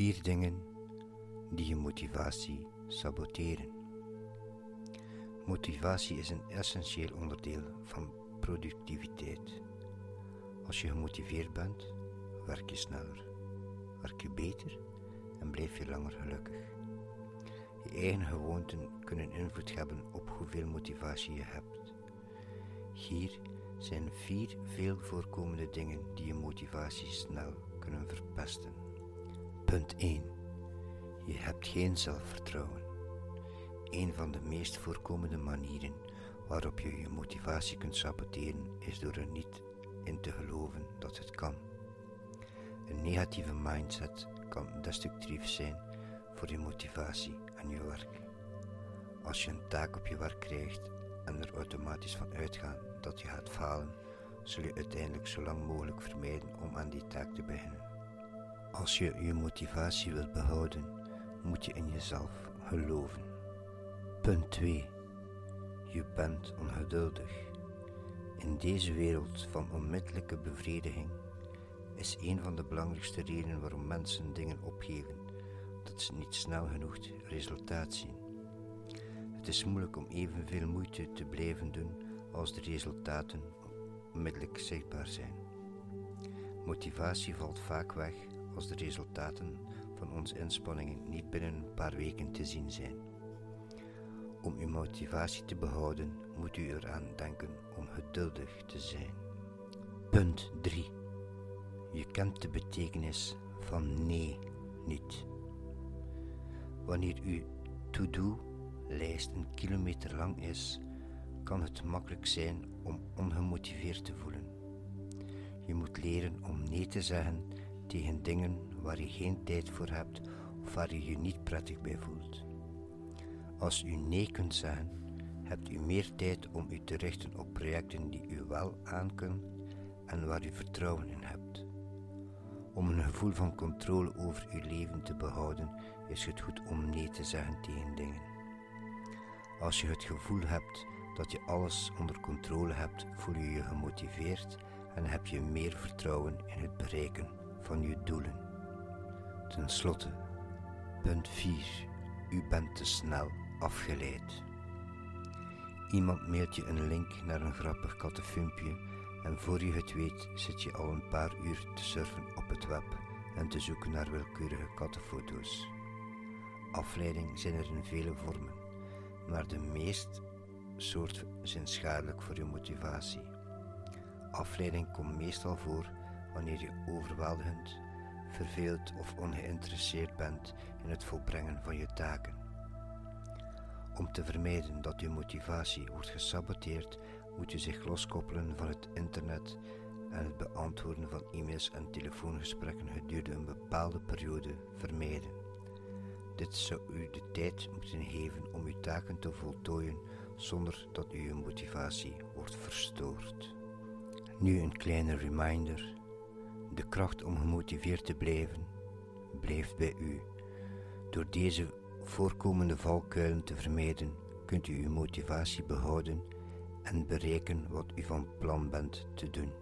Vier dingen die je motivatie saboteren. Motivatie is een essentieel onderdeel van productiviteit. Als je gemotiveerd bent, werk je sneller, werk je beter en blijf je langer gelukkig. Je eigen gewoonten kunnen invloed hebben op hoeveel motivatie je hebt. Hier zijn vier veel voorkomende dingen die je motivatie snel kunnen verpesten. Punt 1. Je hebt geen zelfvertrouwen. Een van de meest voorkomende manieren waarop je je motivatie kunt saboteren is door er niet in te geloven dat het kan. Een negatieve mindset kan destructief zijn voor je motivatie en je werk. Als je een taak op je werk krijgt en er automatisch van uitgaan dat je gaat falen, zul je uiteindelijk zo lang mogelijk vermijden om aan die taak te beginnen. Als je je motivatie wilt behouden, moet je in jezelf geloven. Punt 2. Je bent ongeduldig. In deze wereld van onmiddellijke bevrediging is een van de belangrijkste redenen waarom mensen dingen opgeven dat ze niet snel genoeg resultaat zien. Het is moeilijk om evenveel moeite te blijven doen als de resultaten onmiddellijk zichtbaar zijn. Motivatie valt vaak weg als de resultaten van onze inspanningen niet binnen een paar weken te zien zijn. Om uw motivatie te behouden, moet u eraan denken om geduldig te zijn. Punt 3. Je kent de betekenis van nee niet. Wanneer uw to-do-lijst een kilometer lang is, kan het makkelijk zijn om ongemotiveerd te voelen. Je moet leren om nee te zeggen tegen dingen waar je geen tijd voor hebt of waar je je niet prettig bij voelt. Als u nee kunt zeggen, hebt u meer tijd om u te richten op projecten die u wel aankunt en waar u vertrouwen in hebt. Om een gevoel van controle over uw leven te behouden, is het goed om nee te zeggen tegen dingen. Als je het gevoel hebt dat je alles onder controle hebt, voel je je gemotiveerd en heb je meer vertrouwen in het bereiken van je doelen. Ten slotte, punt 4. U bent te snel afgeleid. Iemand mailt je een link naar een grappig kattenfilmpje en voor je het weet zit je al een paar uur te surfen op het web en te zoeken naar willekeurige kattenfoto's. Afleiding zijn er in vele vormen, maar de meest soorten zijn schadelijk voor je motivatie. Afleiding komt meestal voor wanneer je overweldigend, verveeld of ongeïnteresseerd bent in het volbrengen van je taken. Om te vermijden dat uw motivatie wordt gesaboteerd, moet u zich loskoppelen van het internet en het beantwoorden van e-mails en telefoongesprekken gedurende een bepaalde periode vermijden. Dit zou u de tijd moeten geven om uw taken te voltooien zonder dat uw motivatie wordt verstoord. Nu een kleine reminder. De kracht om gemotiveerd te blijven blijft bij u. Door deze voorkomende valkuilen te vermijden, kunt u uw motivatie behouden en bereiken wat u van plan bent te doen.